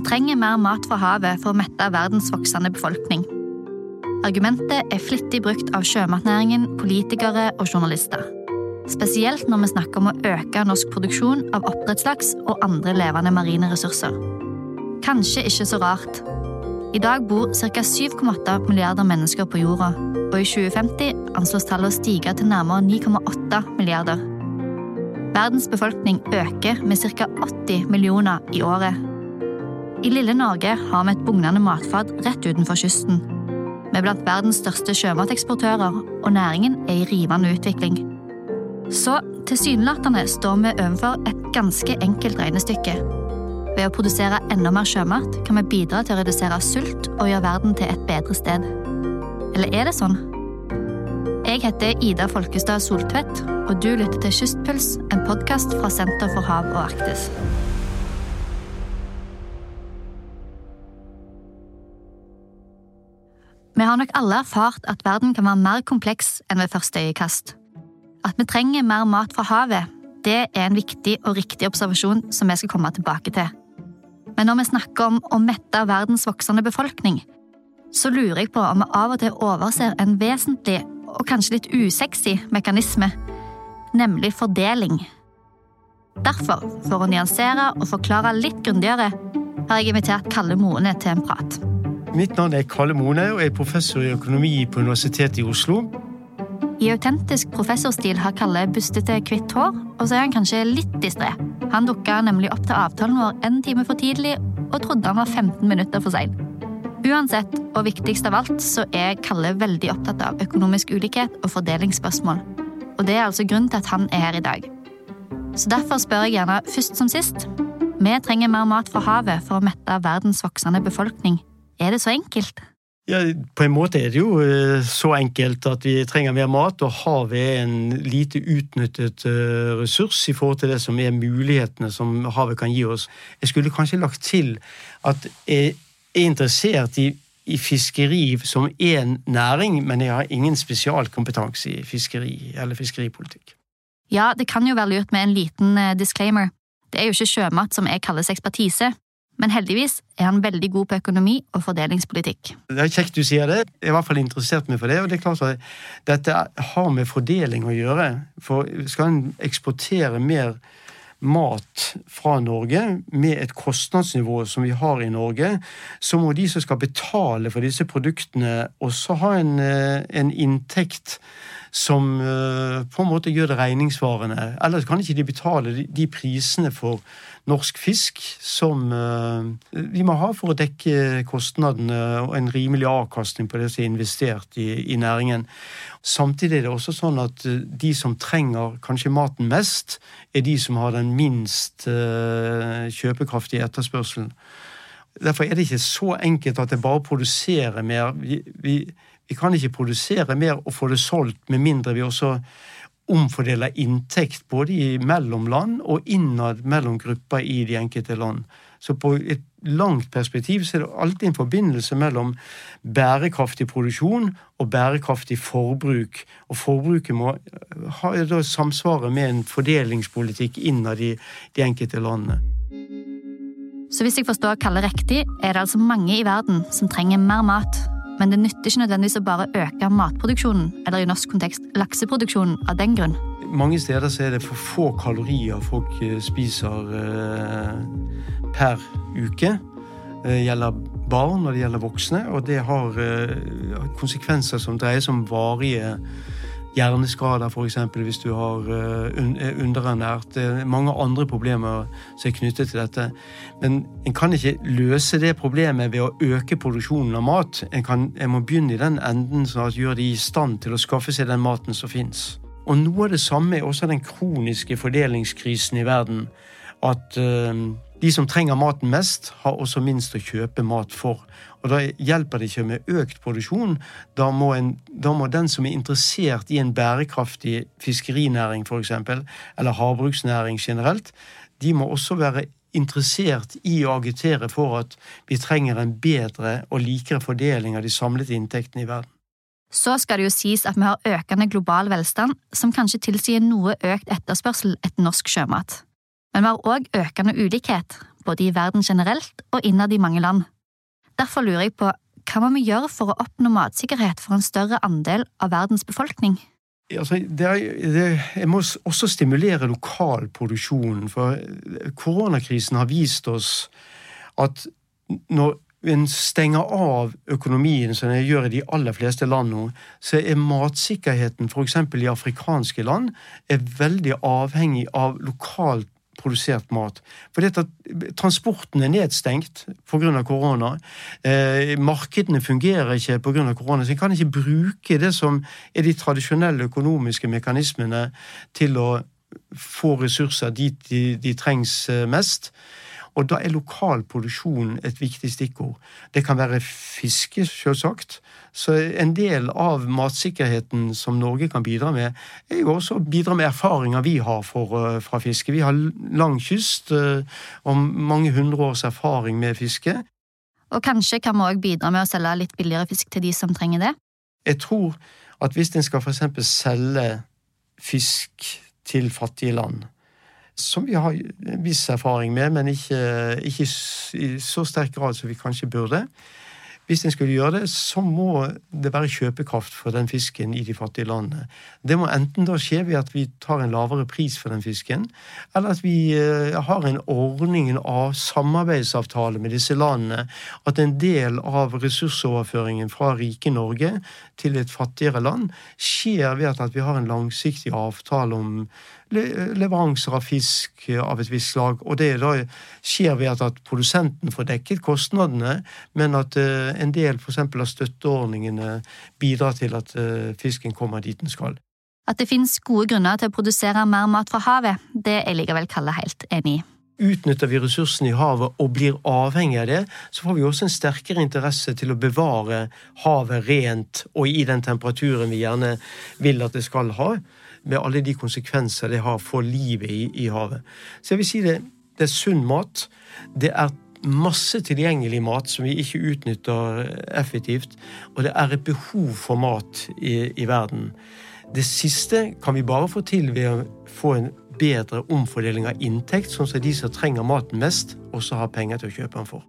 Vi trenger mer mat fra havet for å mette verdens voksende befolkning. Argumentet er flittig brukt av sjømatnæringen, politikere og journalister. Spesielt når vi snakker om å øke norsk produksjon av oppdrettslaks og andre levende marine ressurser. Kanskje ikke så rart. I dag bor ca. 7,8 milliarder mennesker på jorda, og i 2050 anslås tallet å stige til nærmere 9,8 milliarder. Verdens befolkning øker med ca. 80 millioner i året. I lille Norge har vi et bugnende matfat rett utenfor kysten. Vi er blant verdens største sjømateksportører, og næringen er i rivende utvikling. Så tilsynelatende står vi overfor et ganske enkelt regnestykke. Ved å produsere enda mer sjømat kan vi bidra til å redusere sult og gjøre verden til et bedre sted. Eller er det sånn? Jeg heter Ida Folkestad Soltvedt, og du lytter til Kystpuls, en podkast fra Senter for hav og Arktis. Har nok alle erfart at verden kan være mer kompleks enn ved første øyekast. At vi trenger mer mat fra havet, det er en viktig og riktig observasjon som vi skal komme tilbake til. Men når vi snakker om å mette verdens voksende befolkning, så lurer jeg på om vi av og til overser en vesentlig og kanskje litt usexy mekanisme, nemlig fordeling. Derfor, for å nyansere og forklare litt grundigere, har jeg invitert Kalle Moene til en prat. Mitt navn er Kalle Mone og er professor i økonomi på Universitetet i Oslo. I autentisk professorstil har Kalle bustete, hvitt hår, og så er han kanskje litt distré. Han dukka nemlig opp til avtalen vår en time for tidlig og trodde han var 15 minutter for sein. Uansett, og viktigst av alt, så er Kalle veldig opptatt av økonomisk ulikhet og fordelingsspørsmål. Og det er altså grunnen til at han er her i dag. Så derfor spør jeg gjerne først som sist. Vi trenger mer mat fra havet for å mette verdens voksende befolkning. Er det så enkelt? Ja, På en måte er det jo eh, så enkelt at vi trenger mer mat, og havet er en lite utnyttet eh, ressurs i forhold til det som er mulighetene som havet kan gi oss. Jeg skulle kanskje lagt til at jeg er interessert i, i fiskeri som én næring, men jeg har ingen spesialkompetanse i fiskeri eller fiskeripolitikk. Ja, det kan jo være lurt med en liten eh, disclaimer. Det er jo ikke sjømat som jeg kalles ekspertise, men heldigvis er han veldig god på økonomi og fordelingspolitikk. Det er kjekt du sier det. Jeg er i hvert fall interessert meg for det. og det er klart at Dette har med fordeling å gjøre. For skal en eksportere mer mat fra Norge med et kostnadsnivå som vi har i Norge, så må de som skal betale for disse produktene, også ha en, eh, en inntekt som eh, på en måte gjør det regningssvarende. Ellers kan ikke de betale de prisene for norsk fisk som eh, vi må ha for å dekke kostnadene og en rimelig avkastning på det som er investert i, i næringen. Samtidig er det også sånn at eh, de som trenger kanskje maten mest, er de som har den minst kjøpekraftige etterspørselen. Derfor er det ikke så enkelt at det bare produserer mer. Vi, vi, vi kan ikke produsere mer og få det solgt med mindre vi også omfordeler inntekt både mellom land og innad mellom grupper i de enkelte land. Så på et langt perspektiv så er det alltid en forbindelse mellom bærekraftig produksjon og bærekraftig forbruk. Og forbruket må ha, da samsvare med en fordelingspolitikk innad i de enkelte landene. Så hvis jeg forstår Kalle riktig, er det altså mange i verden som trenger mer mat men det nytter ikke nødvendigvis å bare øke matproduksjonen, eller i norsk kontekst lakseproduksjonen, av den grunn. Mange steder så er det for få kalorier folk eh, spiser eh, per uke. Det gjelder barn og det gjelder voksne, og det har eh, konsekvenser som dreier seg om varige hjerneskader, f.eks. hvis du har er underernært. Det er mange andre problemer som er knyttet til dette. Men en kan ikke løse det problemet ved å øke produksjonen av mat. En, kan, en må begynne i den enden sånn at gjør de i stand til å skaffe seg den maten som fins. Og noe av det samme er også den kroniske fordelingskrisen i verden. At uh, de som trenger maten mest, har også minst å kjøpe mat for. Og Da hjelper det ikke med økt produksjon. Da må, en, da må den som er interessert i en bærekraftig fiskerinæring f.eks., eller havbruksnæring generelt, de må også være interessert i å agitere for at vi trenger en bedre og likere fordeling av de samlede inntektene i verden. Så skal det jo sies at vi har økende global velstand, som kanskje tilsier noe økt etterspørsel etter norsk sjømat. Men vi har òg økende ulikhet, både i verden generelt og innad i mange land. Derfor lurer jeg på hva må vi gjøre for å oppnå matsikkerhet for en større andel av verdens befolkning? Altså, det er, det, jeg må også stimulere lokal produksjon, for koronakrisen har vist oss at når en stenger av økonomien, som en gjør i de aller fleste land nå, så er matsikkerheten f.eks. i afrikanske land er veldig avhengig av lokalt produsert mat. For dette, transporten er nedstengt pga. korona. Eh, markedene fungerer ikke pga. korona. Så en kan ikke bruke det som er de tradisjonelle økonomiske mekanismene til å få ressurser dit de, de trengs eh, mest. Og da er lokal produksjon et viktig stikkord. Det kan være fiske, selvsagt. Så en del av matsikkerheten som Norge kan bidra med, er jo også å bidra med erfaringer vi har for, eh, fra fiske. Vi har lang kyst eh, og mange hundre års erfaring med fiske. Og kanskje kan vi òg bidra med å selge litt billigere fisk til de som trenger det? Jeg tror at hvis en skal f.eks. selge fisk til fattige land, som vi har en viss erfaring med, men ikke, ikke i så sterk grad som vi kanskje burde. Hvis en skulle gjøre det, så må det være kjøpekraft for den fisken i de fattige landene. Det må enten da skje ved at vi tar en lavere pris for den fisken, eller at vi eh, har en ordning av samarbeidsavtale med disse landene. At en del av ressursoverføringen fra rike Norge til et fattigere land skjer ved at vi har en langsiktig avtale om leveranser av fisk av et visst slag. Og det da skjer ved at, produsenten får dekket kostnadene, men at uh, en del f.eks. av støtteordningene bidrar til at uh, fisken kommer dit den skal. At det finnes gode grunner til å produsere mer mat fra havet, det er likevel Kalle helt enig i. Utnytter vi ressursene i havet og blir avhengig av det, så får vi også en sterkere interesse til å bevare havet rent og i den temperaturen vi gjerne vil at det skal ha med alle de konsekvenser det har for livet i, i havet. Så jeg vil si det, det er sunn mat. Det er masse tilgjengelig mat som vi ikke utnytter effektivt. Og det er et behov for mat i, i verden. Det siste kan vi bare få til ved å få en bedre omfordeling av inntekt, sånn at de som trenger maten mest, også har penger til å kjøpe den for.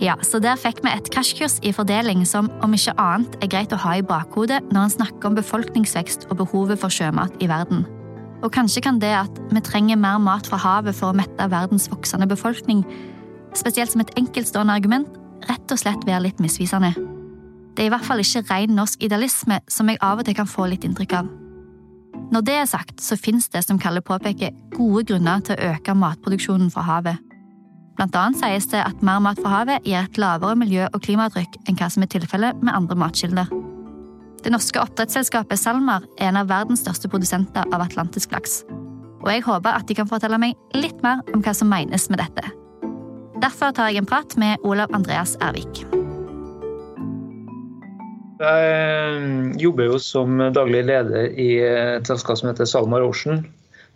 Ja, så der fikk vi et krasjkurs i fordeling som om ikke annet er greit å ha i bakhodet når en snakker om befolkningsvekst og behovet for sjømat i verden. Og kanskje kan det at vi trenger mer mat fra havet for å mette verdens voksende befolkning, spesielt som et enkeltstående argument, rett og slett være litt misvisende. Det er i hvert fall ikke ren norsk idealisme, som jeg av og til kan få litt inntrykk av. Når det er sagt, så fins det, som Kalle påpeker, gode grunner til å øke matproduksjonen fra havet. Blant annet sies det at mer mat fra havet gir et lavere miljø- og klimaavtrykk enn hva som er tilfellet med andre matkilder. Det norske oppdrettsselskapet SalMar er en av verdens største produsenter av atlantisk laks. Og jeg håper at de kan fortelle meg litt mer om hva som menes med dette. Derfor tar jeg en prat med Olav Andreas Ervik. Jeg jobber jo som daglig leder i et selskap som heter SalMar Ocean.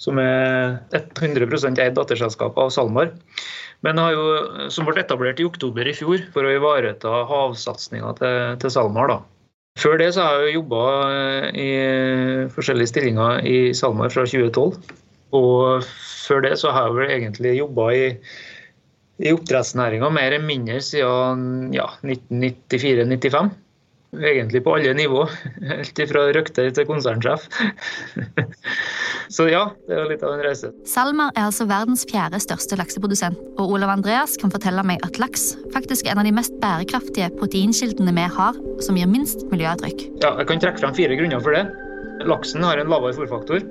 Som er 100% eid datterselskap av SalMar. Men jo, som ble etablert i oktober i fjor for å ivareta havsatsinga til, til SalMar. da. Før det så har jeg jobba eh, i forskjellige stillinger i SalMar fra 2012. Og før det så har jeg vel egentlig jobba i, i oppdrettsnæringa mer eller mindre siden ja, 1994-95 egentlig på alle nivå. Helt fra røkter til konsernsjef. Så ja, det er litt av en reise. SalMar er altså verdens fjerde største lakseprodusent, og Olav Andreas kan fortelle meg at laks faktisk er en av de mest bærekraftige proteinkildene vi har, som gir minst miljøavtrykk. Ja, jeg kan trekke fram fire grunner for det. Laksen har en lavere fòrfaktor.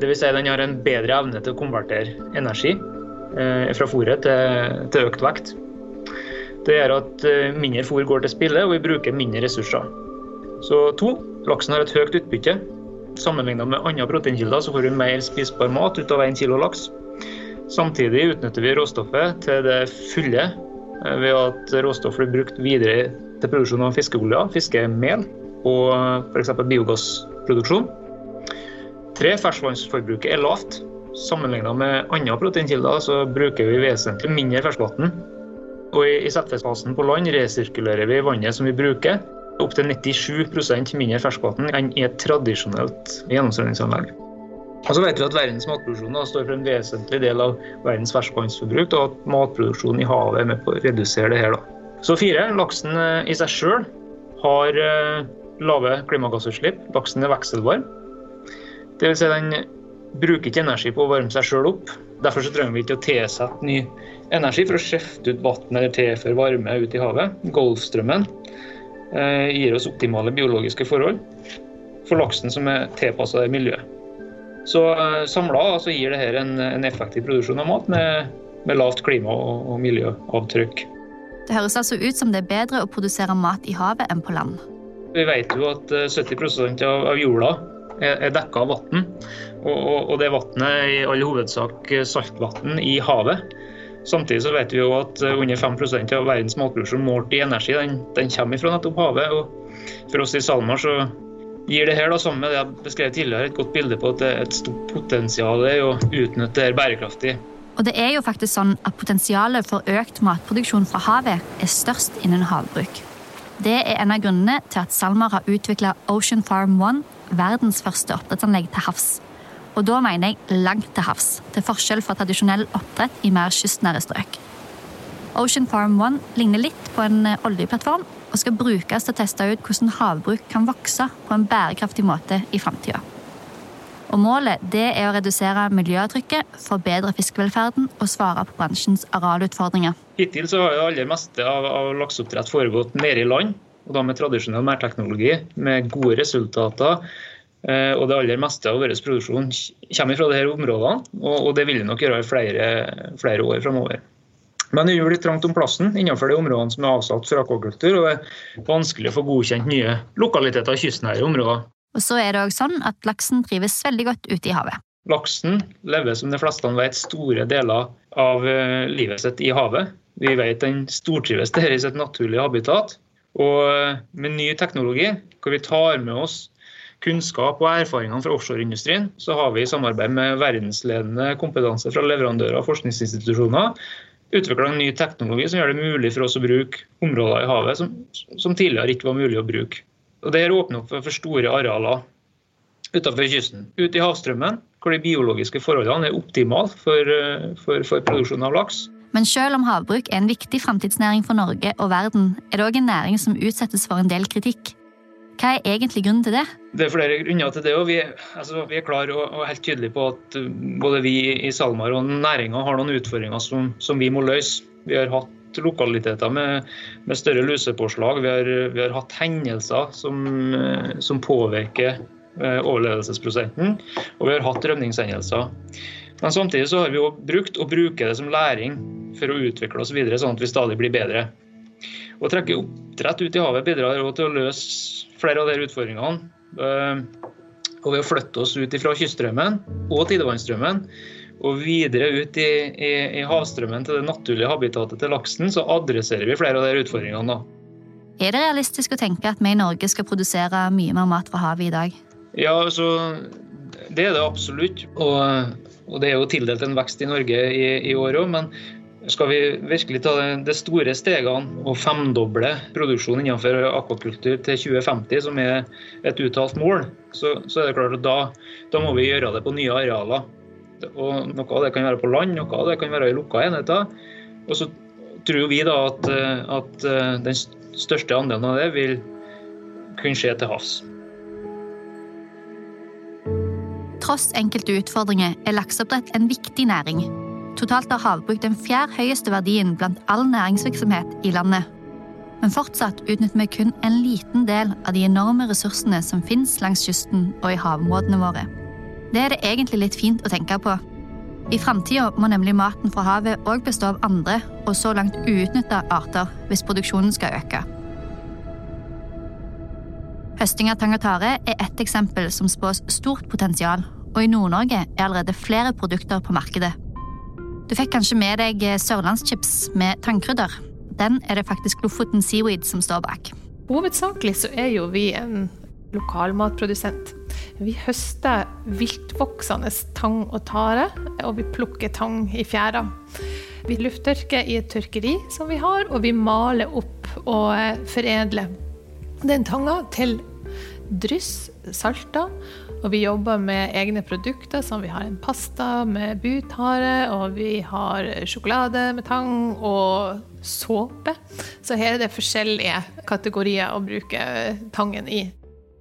Dvs. Si den har en bedre evne til å konvertere energi eh, fra fôret til, til økt vekt. Det gjør at eh, mindre fôr går til spille, og vi bruker mindre ressurser. Så to, laksen har et høyt utbytte. Sammenlignet med andre proteinkilder så får vi mer spisbar mat ut av 1 kilo laks. Samtidig utnytter vi råstoffet til det fulle eh, ved at råstoffet blir brukt videre til produksjon av fiskeolje, fiskemel og f.eks. biogassproduksjon. Tre, ferskvannsforbruket er lavt. Sammenlignet med andre proteinkilder så bruker vi vesentlig mindre ferskvann og i settefasen på land resirkulerer vi vannet som vi bruker, opptil 97% mindre ferskvann enn i et tradisjonelt gjennomstrømningsanlegg. Og så vet vi at Verdens matproduksjon står for en vesentlig del av verdens ferskvannsforbruk, og at matproduksjonen i havet er med på å redusere det her. Da. Så fire, laksen i seg sjøl har lave klimagassutslipp. Laksen er vekselvarm. Vil si den bruker ikke energi på å varme seg sjøl opp. Derfor så trenger vi ikke å tilsette ny energi for å skjefte ut vann eller tilføre varme ut i havet. Golfstrømmen eh, gir oss optimale biologiske forhold for laksen som er tilpassa det miljøet. Så eh, samla altså, gir dette en, en, effektiv produksjon av mat med, med lavt klima- og, og miljøavtrykk. Det høres altså ut som det er bedre å produsere mat i havet enn på land. Vi vet jo at 70 av, av jorda er, dekka av vann. Og, og, og det vannet er i all hovedsak saltvann i havet. Samtidig så vet vi jo at under 5% av verdens matproduksjon målt i energi, den, den kommer fra nettopp havet. Og for oss i SalMar så gir det her, da, sammen med det jeg beskrev tidligere, et godt bilde på at det er et stort potensial i å utnytte det bærekraftig. Og det er jo faktisk sånn at Potensialet for økt matproduksjon fra havet er størst innen havbruk. Det er en av grunnene til at SalMar har utvikla Ocean Farm One, verdens første oppdrettsanlegg til havs. Og da mener jeg langt til havs, til forskjell fra tradisjonell oppdrett i mer kystnære strøk. Ocean Farm One ligner litt på en eh, oljeplattform og skal brukes til å teste ut hvordan havbruk kan vokse på en bærekraftig måte i framtida. Og målet det er å redusere miljøavtrykket, forbedre fiskevelferden og svare på bransjens arealutfordringer. Hittil så har jo aller meste av, av lakseoppdrett foregått nede i land, og da med tradisjonell merteknologi, med gode resultater. Eh, og det aller meste av vår produksjon kommer fra disse områdene, og det vil det nok gjøre i flere, flere år framover. Men det er litt trangt om plassen innenfor de områdene som er avsatt for akvakultur, og det er vanskelig å få godkjent nye lokaliteter i kystnære områder. Og så er det også sånn at laksen trives veldig godt ute i havet. Laksen lever som de fleste vet store deler av eh, livet sitt i havet. Vi vet den stortrives der i sitt naturlige habitat. Og eh, med ny teknologi, hvor vi tar med oss kunnskap og erfaringene fra offshoreindustrien, så har vi i samarbeid med verdensledende kompetanse fra leverandører og forskningsinstitusjoner utvikla en ny teknologi som gjør det mulig for oss å bruke områder i havet som, som tidligere ikke var mulig å bruke. Og Det åpner opp for store arealer utenfor kysten. Ute i havstrømmen, hvor de biologiske forholdene er optimale for, eh, for, for produksjon av laks. Men selv om havbruk er en viktig framtidsnæring for Norge og verden, er det òg en næring som utsettes for en del kritikk. Hva er egentlig grunnen til det? Det er flere grunner til det. og Vi, altså, vi er klar og, og, helt tydelige på at uh, både vi i SalMar og næringa har noen utfordringer som, som, vi må løse. Vi har hatt lokaliteter med, med større lusepåslag. Vi har, vi har hatt hendelser som, uh, som påvirker uh, overlevelsesprosenten. Og vi har hatt rømningshendelser. Men samtidig så har vi jo brukt og bruker det som læring for å utvikle oss videre, sånn at vi stadig blir bedre. Å trekke oppdrett ut i havet bidrar til å løse flere av de utfordringene. Eh, og ved å flytte oss ut fra kyststrømmen og tidevannsstrømmen og videre ut i, i, i, havstrømmen til det naturlige habitatet til laksen, så adresserer vi flere av de utfordringene. da. Er det realistisk å tenke at vi i Norge skal produsere mye mer mat fra havet i dag? Ja, altså, det er det absolutt. Og, og det er jo tildelt en vekst i Norge i, i år òg, men skal vi virkelig ta de store stegene og femdoble produksjonen innenfor akvakultur til 2050, som er et uttalt mål, så, så er det klart at da, da, må vi gjøre det på nye arealer. Og Noe av det kan være på land, noe av det kan være i lukka enheter. Og så tror vi da at, at den største andelen av det vil kunne skje til havs. Tross enkelte utfordringer er lakseoppdrett en viktig næring Totalt har havbruk den fjerde høyeste verdien blant all næringsvirksomhet i landet. Men fortsatt utnytter vi kun en liten del av de enorme ressursene som finnes langs kysten og i havområdene våre. Det er det egentlig litt fint å tenke på. I framtida må nemlig maten fra havet òg bestå av andre og så langt uutnytta arter hvis produksjonen skal øke. Høsting av tang og tare er ett eksempel som spås stort potensial, og i Nord-Norge er allerede flere produkter på markedet. Du fikk kanskje med deg eh, sørlandschips med tannkrydder. Den er det faktisk Lofoten Seaweed som står bak. Hovedsakelig så er jo vi en lokalmatprodusent. Vi høster viltvoksende tang og tare, og vi plukker tang i fjæra. Vi lufttørker i et tørkeri som vi har, og vi maler opp og eh, foredler den tanga til dryss, salter Og vi jobber med egne produkter, som vi har en pasta med butare, og vi har sjokolade med tang og såpe. Så her er det forskjellige kategorier å bruke tangen i.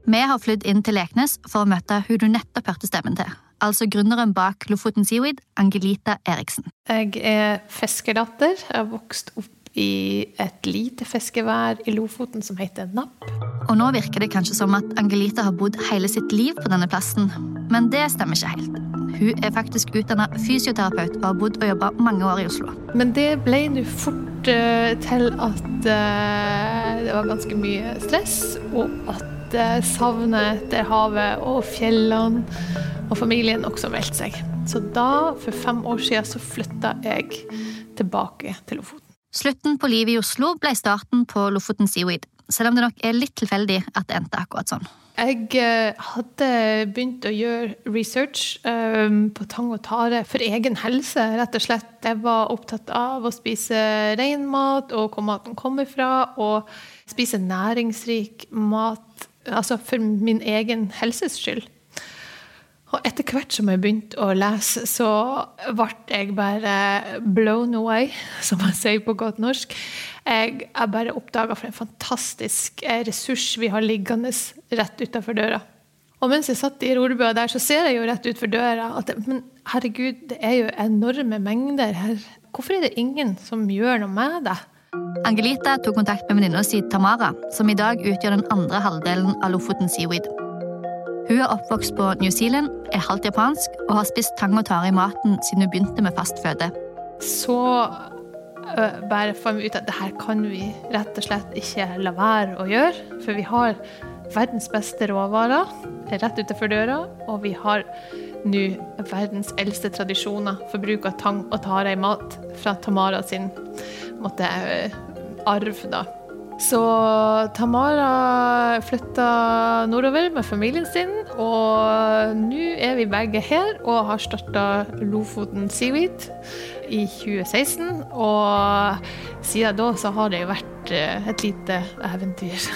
Vi har flydd inn til Leknes for å møte hun du nettopp hørte stemmen til. Altså gründeren bak Lofoten Seaweed, Angelita Eriksen. Jeg er fiskerdatter. Jeg har vokst opp i et lite fiskevær i Lofoten som heter Napp. Og nå virker det kanskje som at Angelita har bodd hele sitt liv på denne plassen. Men det stemmer ikke helt. Hun er faktisk utdanna fysioterapeut og har bodd og jobba mange år i Oslo. Men det ble nå fort uh, til at uh, det var ganske mye stress, og at uh, savnet etter havet og fjellene og familien også meldte seg. Så da, for fem år siden, så flytta jeg tilbake til Lofoten. Slutten på livet i Oslo ble starten på Lofoten Seaweed, selv om det nok er litt tilfeldig at det endte akkurat sånn. Jeg eh, hadde begynt å gjøre research um, på tang og tare for egen helse, rett og slett. Jeg var opptatt av å spise ren mat og hvor maten kommer fra, og spise næringsrik mat, altså for min egen helses skyld. Og etter hvert som jeg begynte å lese, så ble jeg bare blown away, som man sier på godt norsk. Jeg, jeg bare oppdaga for en fantastisk ressurs vi har liggende rett utafor døra. Og mens jeg satt i rorbua der, så ser jeg jo rett utfor døra at men herregud, det er jo enorme mengder her. Hvorfor er det ingen som gjør noe med det? Angelita tok kontakt med venninna si Tamara, som i dag utgjør den andre halvdelen av Lofoten Seaweed. Hun er oppvokst på New Zealand, er halvt japansk og har spist tang og tare i maten siden hun begynte med fast føde. Så øh, bare fant vi ut at det her kan vi rett og slett ikke la være å gjøre. For vi har verdens beste råvarer rett utenfor døra, og vi har nå verdens eldste tradisjoner for bruk av tang og tare i mat fra Tamara sin måtte, arv. da. Så Tamara flytta nordover med familien sin, og nå er vi begge her og har starta Lofoten Seaweed i 2016. Og siden da så har det jo vært eh, et lite eventyr.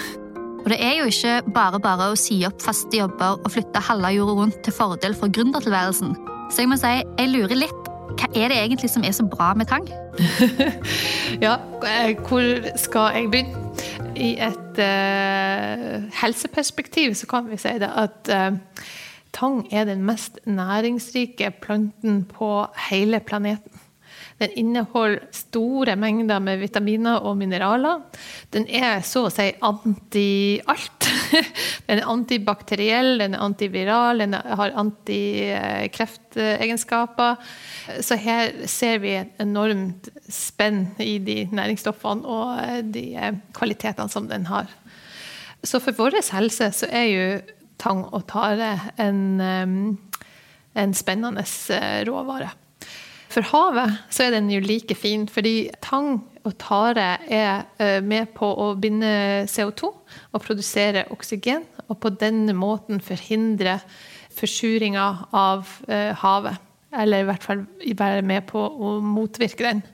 Og det er jo ikke bare bare å si opp faste jobber og flytte halve jorda rundt til fordel for gründertilværelsen. Så jeg må si, jeg lurer litt. Hva er det egentlig som er så bra med tang? ja, eh, hvor skal jeg begynne? I et uh, helseperspektiv så kan vi si det at uh, tang er den mest næringsrike planten på hele planeten. Den inneholder store mengder med vitaminer og mineraler. Den er så å si anti-alt. Den er antibakteriell, den er antiviral, den har antikreftegenskaper. Så her ser vi et enormt spenn i de næringsstoffene og de kvalitetene som den har. Så for vår helse så er jo tang og tare en, en spennende eh, råvare. For havet så er den jo like fin, fordi tang og tare er eh, med på å binde CO2 og produsere oksygen, og på denne måten forhindre forsuringa av eh, havet. Eller i hvert fall være med på å motvirke den.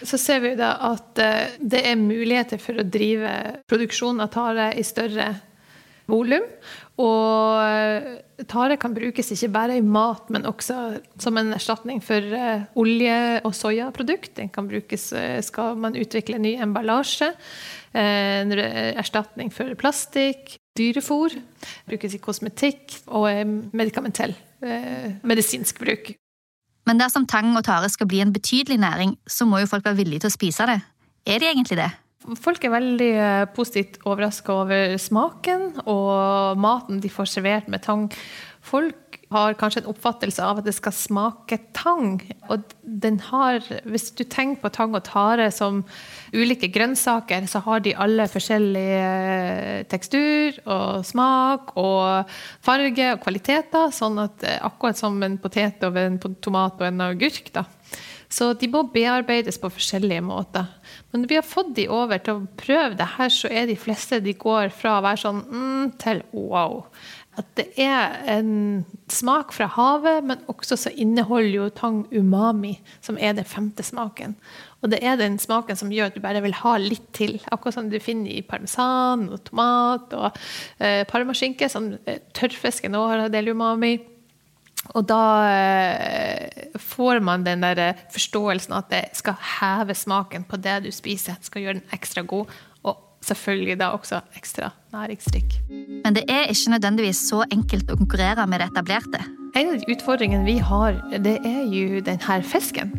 Så ser vi da at eh, det er muligheter for å drive produksjon av tare i større volum. Og eh, tare kan brukes ikke bare i mat, men også som en erstatning for olje- og soyaprodukt. Den kan brukes skal man utvikle ny emballasje. En erstatning for plastikk. Dyrefôr. Brukes i kosmetikk og medikamentell medisinsk bruk. Men dersom tang og tare skal bli en betydelig næring, så må jo folk være villige til å spise det. Er de egentlig det? Folk er veldig eh, positivt overraska over smaken og maten de får servert med tang. Folk har kanskje en oppfattelse av at det skal smake tang. Og den har, hvis du tenker på tang og tare som ulike grønnsaker, så har de alle forskjellig eh, tekstur og smak og farge og kvaliteter. Sånn at eh, akkurat som en potet og en tomat og en agurk, da. Så de må bearbeides på forskjellige måter. Men når vi har fått de over til å prøve det her, så er de fleste de går fra å være sånn mm, til wow. At det er en smak fra havet, men også så inneholder jo tang umami, som er den femte smaken. Og det er den smaken som gjør at du bare vil ha litt til. Akkurat som du finner i parmesan og tomat og eh, parmaskinke. Sånn, eh, tørrfisken òg har en del umami. Og da eh, får man den der eh, forståelsen at det skal heve smaken på det du spiser. Skal gjøre den ekstra god selvfølgelig da også ekstra næringsrik. Men det er ikke nødvendigvis så enkelt å konkurrere med det etablerte. En av de utfordringene vi har, det er jo denne fisken.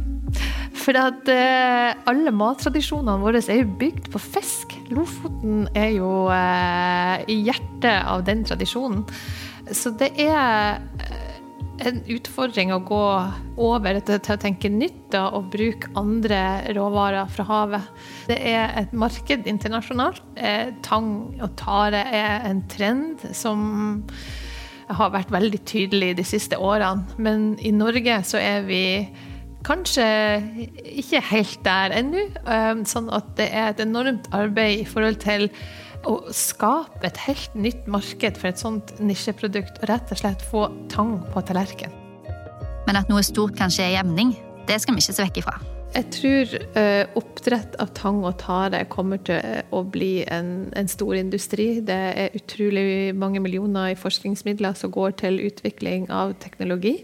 For at eh, alle mattradisjonene våre er jo bygd på fisk. Lofoten er jo eh, i hjertet av den tradisjonen. Så det er en utfordring å gå over til, å tenke nytt da, og bruke andre råvarer fra havet. Det er et marked internasjonalt. Eh, tang og tare er en trend som har vært veldig tydelig de siste årene. Men i Norge så er vi kanskje ikke helt der ennå. Eh, sånn at det er et enormt arbeid i forhold til å skape et helt nytt marked for et sånt nisjeprodukt, og rett og slett få tang på tallerkenen. Men at noe stort kan skje i emning, det skal vi ikke se vekk ifra. Jeg tror uh, oppdrett av tang og tare kommer til å bli en, en, stor industri. Det er utrolig mange millioner i forskningsmidler som går til utvikling av teknologi.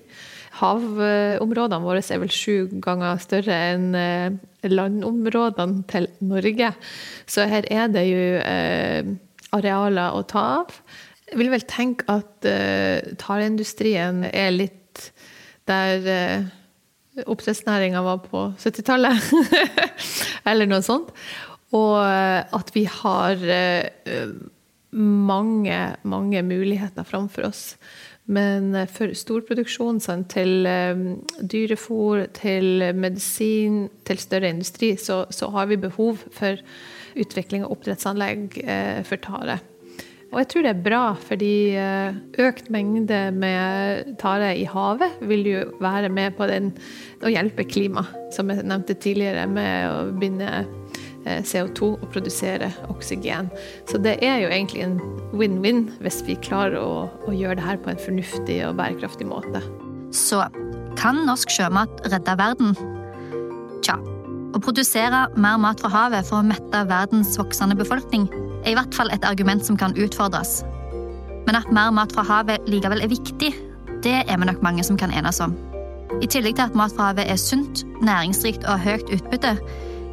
Havområdene våre er vel sju ganger større enn uh, landområdene til Norge. Så her er det jo eh, arealer å ta av. Jeg vil vel tenke at tareindustrien er litt der oppdrettsnæringa var på 70-tallet. Eller noe sånt. Og eh, at vi har eh, mange, mange muligheter framfor oss. Men eh, for storproduksjon, sånn, til dyrefôr, til medisin, til større industri, så, så har vi behov for utvikling av oppdrettsanlegg for tare. Og jeg tror det er bra, fordi eh, økt mengde med tare i havet vil jo være med på den, å hjelpe klimaet, som jeg nevnte tidligere, med å eh, CO2 og produsere oksygen. Så det er jo egentlig en win-win hvis vi klarer å, å, gjøre det her på en fornuftig og bærekraftig måte. Så kan norsk sjømat redde verden? Tja. Å produsere mer mat fra havet for å mette verdens voksende befolkning er i hvert fall et argument som kan utfordres. Men at mer mat fra havet likevel er viktig, det er vi nok mange som kan enes om. I tillegg til at mat fra havet er sunt, næringsrikt og høyt utbytte,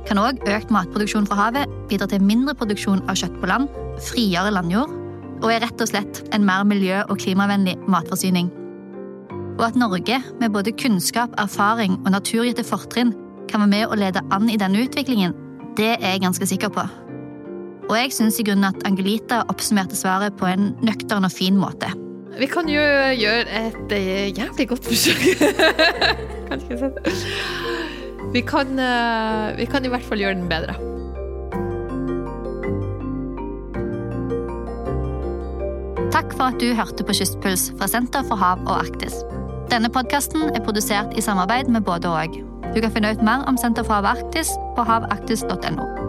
kan òg økt matproduksjon fra havet bidra til mindre produksjon av kjøtt på land, friere landjord, og er rett og slett en mer miljø- og klimavennlig matforsyning. Og at Norge, med både kunnskap, erfaring og naturgitte fortrinn, kan være med å lede an i denne utviklingen, det er jeg ganske sikker på. Og jeg syns i grunnen at Angelita oppsummerte svaret på en nøktern og fin måte. Vi kan jo gjøre et eh, jævlig godt forsøk. kan ikke det. Vi kan, eh, vi kan i hvert fall gjøre den bedre. Takk for at du hørte på Kystpuls fra Senter for hav og Arktis. Denne podkasten er produsert i samarbeid med både og. Du kan finne ut mer om Senter for hav og Arktis på havarktis.no.